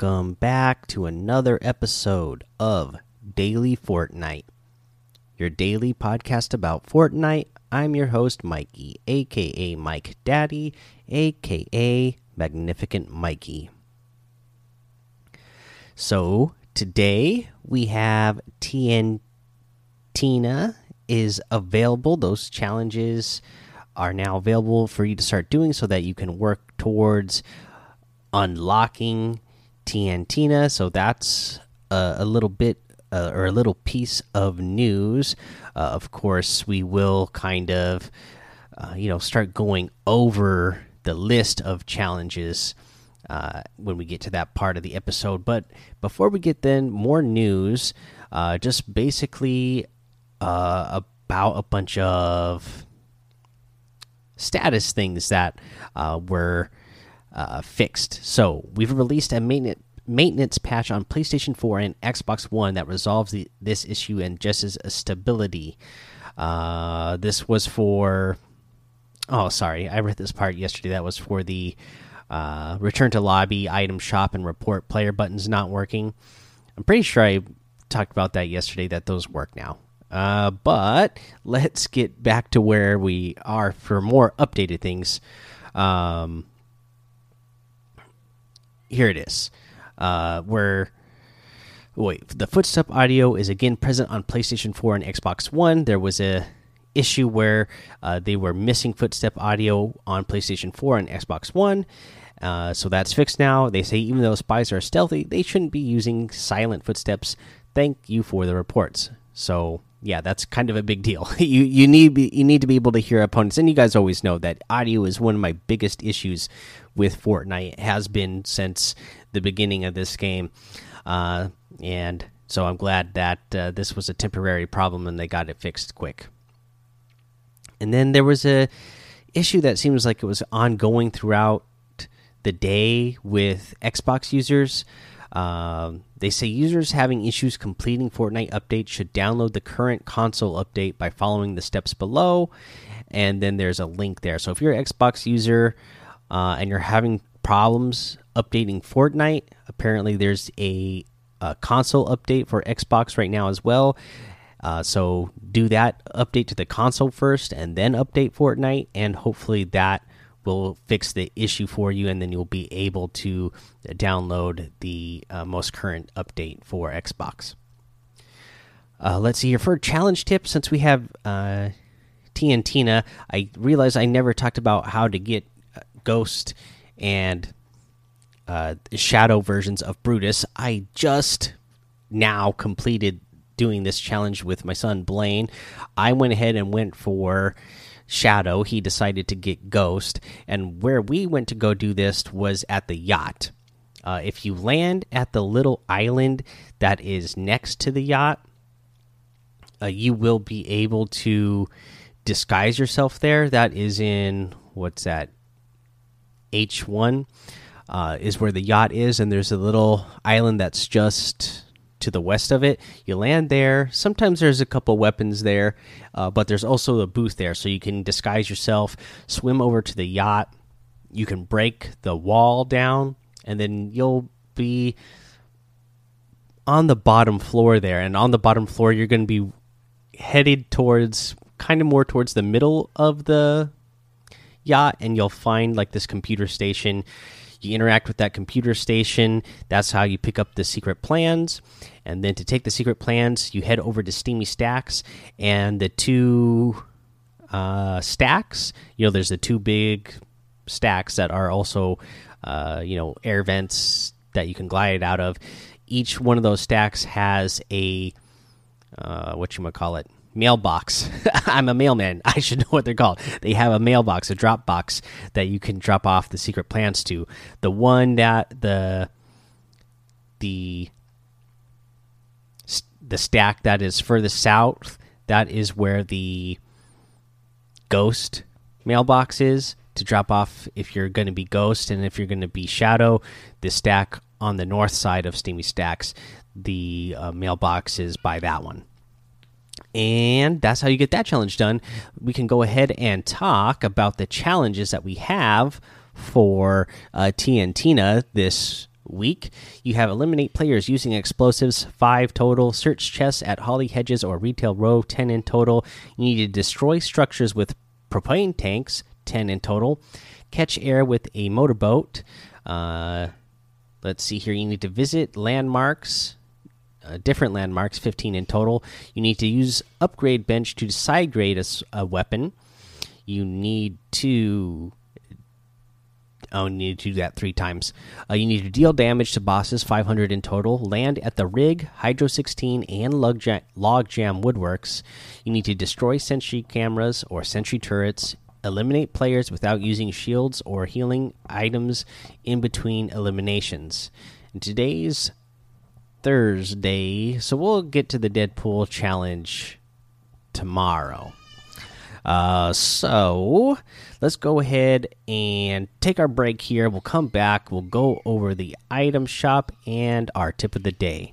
welcome back to another episode of Daily Fortnite, your daily podcast about Fortnite. I'm your host, Mikey, aka Mike Daddy, aka Magnificent Mikey. So, today we have TNTina is available. Those challenges are now available for you to start doing so that you can work towards unlocking TNTina. So that's a little bit uh, or a little piece of news. Uh, of course, we will kind of, uh, you know, start going over the list of challenges uh, when we get to that part of the episode. But before we get then, more news. Uh, just basically about a bunch of status things that were uh, fixed. So we've released a maintenance maintenance patch on PlayStation 4 and Xbox One that resolves the, this issue and just as a stability. Uh, this was for. Oh, sorry, I read this part yesterday. That was for the uh, return to lobby, item shop, and report player buttons not working. I'm pretty sure I talked about that yesterday. That those work now. Uh, but let's get back to where we are for more updated things. Um, here it is. Uh, where wait, the footstep audio is again present on PlayStation 4 and Xbox One. There was a issue where uh, they were missing footstep audio on PlayStation 4 and Xbox One. Uh, so that's fixed now. They say even though spies are stealthy, they shouldn't be using silent footsteps. Thank you for the reports. So yeah, that's kind of a big deal. you you need you need to be able to hear opponents, and you guys always know that audio is one of my biggest issues with Fortnite. It has been since the beginning of this game, uh, and so I'm glad that uh, this was a temporary problem and they got it fixed quick. And then there was a issue that seems like it was ongoing throughout the day with Xbox users. Um, they say users having issues completing Fortnite updates should download the current console update by following the steps below. And then there's a link there. So if you're an Xbox user uh, and you're having problems updating Fortnite, apparently there's a, a console update for Xbox right now as well. Uh, so do that update to the console first and then update Fortnite, and hopefully that will fix the issue for you, and then you'll be able to download the uh, most current update for Xbox. Uh, let's see here for challenge tips. Since we have uh, Tina, I realize I never talked about how to get uh, Ghost and uh, Shadow versions of Brutus. I just now completed doing this challenge with my son Blaine. I went ahead and went for Shadow. He decided to get Ghost, and where we went to go do this was at the yacht. Uh, if you land at the little island that is next to the yacht, uh, you will be able to disguise yourself there. That is in what's that? H1 uh, is where the yacht is, and there's a little island that's just to the west of it. You land there. Sometimes there's a couple weapons there, uh, but there's also a booth there, so you can disguise yourself, swim over to the yacht. You can break the wall down, and then you'll be on the bottom floor there. And on the bottom floor, you're going to be headed towards kind of more towards the middle of the yacht, and you'll find like this computer station you interact with that computer station. That's how you pick up the secret plans. And then to take the secret plans, you head over to Steamy Stacks, and the two uh, stacks. You know, there's the two big stacks that are also, uh, you know, air vents that you can glide out of. Each one of those stacks has a uh, what you might call it mailbox. I'm a mailman. I should know what they're called. They have a mailbox, a drop box that you can drop off the secret plans to. The one that the the the stack that is furthest south, that is where the ghost mailbox is to drop off if you're going to be ghost and if you're going to be shadow. The stack on the north side of Steamy Stacks, the uh, mailbox is by that one. And that's how you get that challenge done. We can go ahead and talk about the challenges that we have for uh, TNTina this week. You have eliminate players using explosives, five total. Search chests at Holly Hedges or Retail Row, ten in total. You need to destroy structures with propane tanks, ten in total. Catch air with a motorboat. Uh, let's see here. You need to visit landmarks. Uh, different landmarks, 15 in total. You need to use upgrade bench to side grade a, a weapon. You need to Oh, you need to do that three times. Uh, you need to deal damage to bosses, 500 in total. Land at the rig, Hydro 16, and Logjam, Logjam Woodworks. You need to destroy sentry cameras or sentry turrets. Eliminate players without using shields or healing items in between eliminations. Today's Thursday, so we'll get to the Deadpool challenge tomorrow. Uh, so let's go ahead and take our break here. We'll come back. We'll go over the item shop and our tip of the day.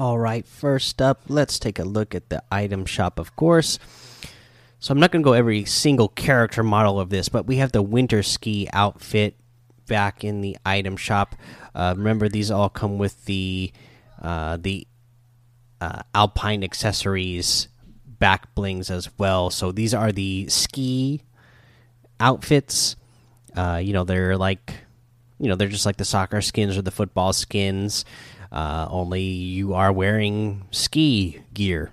All right, first up, let's take a look at the item shop, of course. So I'm not going to go every single character model of this, but we have the winter ski outfit back in the item shop. Uh, remember, these all come with the uh, the uh, alpine accessories back blings as well. So these are the ski outfits. Uh, you know, they're like, you know, they're just like the soccer skins or the football skins. Uh, only you are wearing ski gear.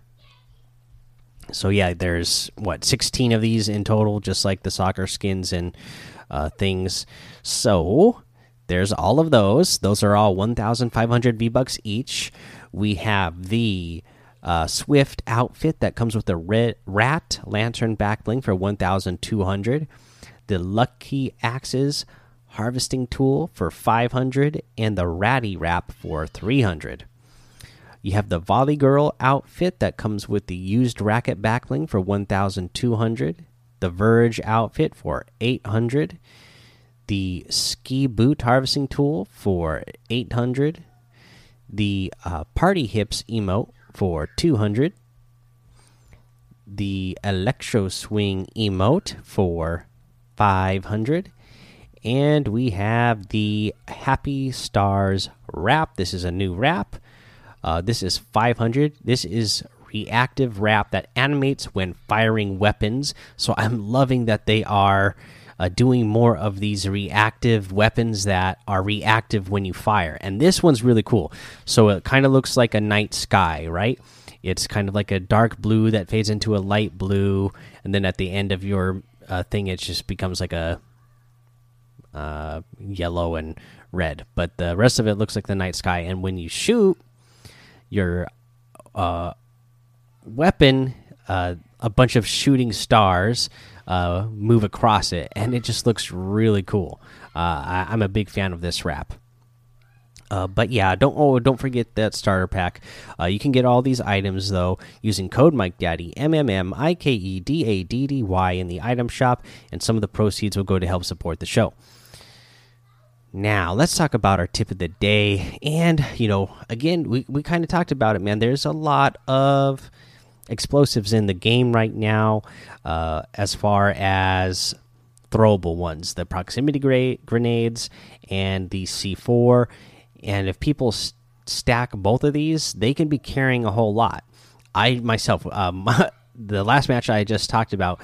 So yeah, there's what 16 of these in total, just like the soccer skins and uh, things. So there's all of those. Those are all 1,500 V bucks each. We have the uh, Swift outfit that comes with the red rat lantern back bling for 1,200. The Lucky Axes harvesting tool for 500 and the ratty wrap for 300 you have the volley girl outfit that comes with the used racket backbling for 1200 the verge outfit for 800 the ski boot harvesting tool for 800 the uh, party hips emote for 200 the electro swing emote for 500 and we have the Happy Stars wrap. This is a new wrap. Uh, this is 500. This is reactive wrap that animates when firing weapons. So I'm loving that they are uh, doing more of these reactive weapons that are reactive when you fire. And this one's really cool. So it kind of looks like a night sky, right? It's kind of like a dark blue that fades into a light blue, and then at the end of your uh, thing, it just becomes like a uh, yellow and red, but the rest of it looks like the night sky. And when you shoot your uh, weapon, uh, a bunch of shooting stars uh, move across it, and it just looks really cool. Uh, I, am a big fan of this wrap. But yeah, don't oh don't forget that starter pack. You can get all these items though using code Mike Daddy M M M I K E D A D D Y in the item shop, and some of the proceeds will go to help support the show. Now, let's talk about our tip of the day. And, you know, again, we, we kind of talked about it, man. There's a lot of explosives in the game right now, uh, as far as throwable ones the proximity grenades and the C4. And if people stack both of these, they can be carrying a whole lot. I myself, um, the last match I just talked about,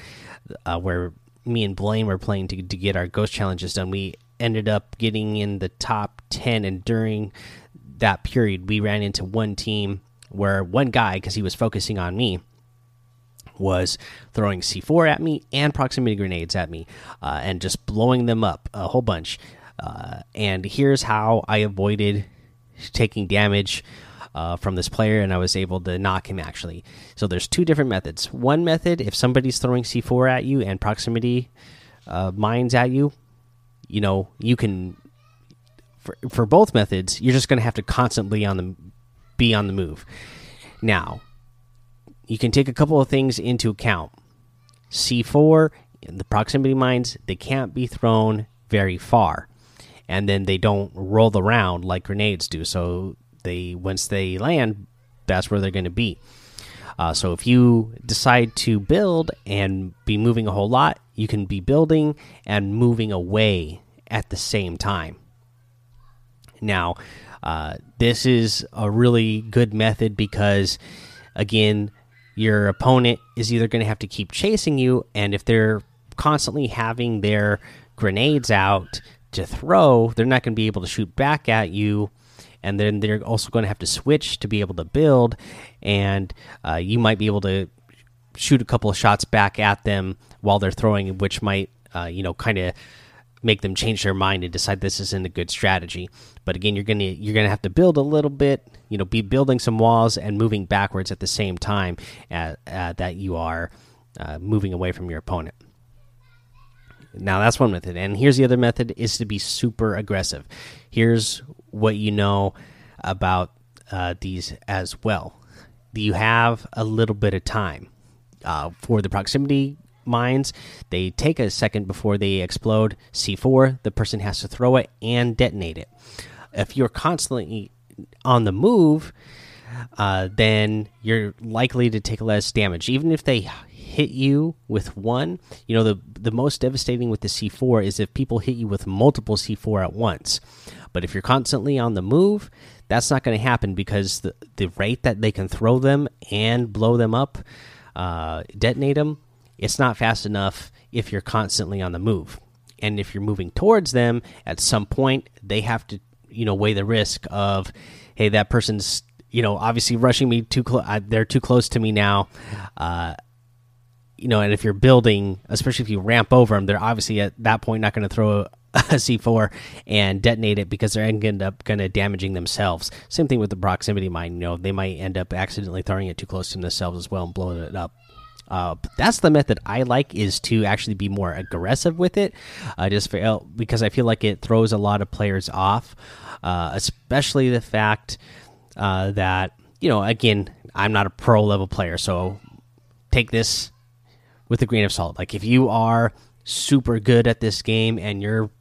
uh, where me and Blaine were playing to, to get our ghost challenges done, we ended up getting in the top 10 and during that period we ran into one team where one guy because he was focusing on me was throwing C4 at me and proximity grenades at me uh, and just blowing them up a whole bunch. Uh, and here's how I avoided taking damage uh, from this player and I was able to knock him actually. So there's two different methods. One method, if somebody's throwing C4 at you and proximity uh, mines at you, you know you can for, for both methods, you're just going to have to constantly on the be on the move. Now, you can take a couple of things into account. C4, the proximity mines, they can't be thrown very far. And then they don't roll around like grenades do. So they once they land, that's where they're going to be. Uh, so if you decide to build and be moving a whole lot, you can be building and moving away at the same time. Now, uh, this is a really good method because, again, your opponent is either going to have to keep chasing you, and if they're constantly having their grenades out to throw, they're not going to be able to shoot back at you. And then they're also going to have to switch to be able to build, and uh, you might be able to shoot a couple of shots back at them while they're throwing, which might, uh, you know, kind of make them change their mind and decide this isn't a good strategy. But again, you're gonna you're gonna have to build a little bit, you know, be building some walls and moving backwards at the same time at, uh, that you are uh, moving away from your opponent. Now that's one method, and here's the other method: is to be super aggressive. Here's what you know about uh, these as well. You have a little bit of time uh, for the proximity mines. They take a second before they explode. C4, the person has to throw it and detonate it. If you're constantly on the move, uh, then you're likely to take less damage. Even if they hit you with one, you know, the, the most devastating with the C4 is if people hit you with multiple C4 at once. But if you're constantly on the move, that's not going to happen because the, the rate that they can throw them and blow them up, uh, detonate them, it's not fast enough if you're constantly on the move. And if you're moving towards them, at some point they have to, you know, weigh the risk of, hey, that person's, you know, obviously rushing me too close. They're too close to me now. Uh, you know, and if you're building, especially if you ramp over them, they're obviously at that point not going to throw a, a C4 and detonate it because they're end up kind of damaging themselves. Same thing with the proximity mine. You know, they might end up accidentally throwing it too close to themselves as well and blowing it up. Uh, that's the method I like is to actually be more aggressive with it. Just because I feel like it throws a lot of players off, uh, especially the fact uh, that you know again I'm not a pro level player, so take this with a grain of salt. Like if you are super good at this game and your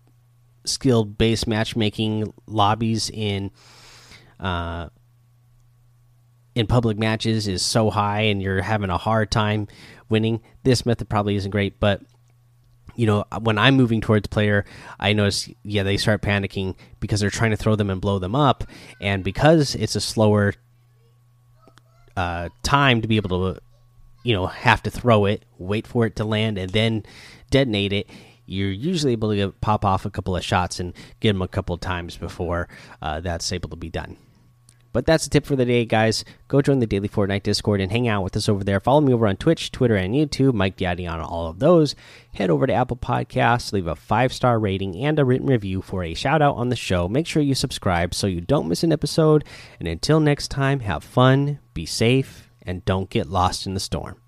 skilled base matchmaking lobbies in uh, in public matches is so high and you're having a hard time winning, this method probably isn't great. But you know, when I'm moving towards player, I notice yeah they start panicking because they're trying to throw them and blow them up, and because it's a slower uh, time to be able to, you know, have to throw it, wait for it to land, and then detonate it. You're usually able to pop off a couple of shots and get them a couple of times before uh, that's able to be done. But that's a tip for the day, guys. Go join the Daily Fortnite Discord and hang out with us over there. Follow me over on Twitch, Twitter, and YouTube. Mike Daddy on all of those. Head over to Apple Podcasts, leave a five star rating and a written review for a shout out on the show. Make sure you subscribe so you don't miss an episode. And until next time, have fun, be safe, and don't get lost in the storm.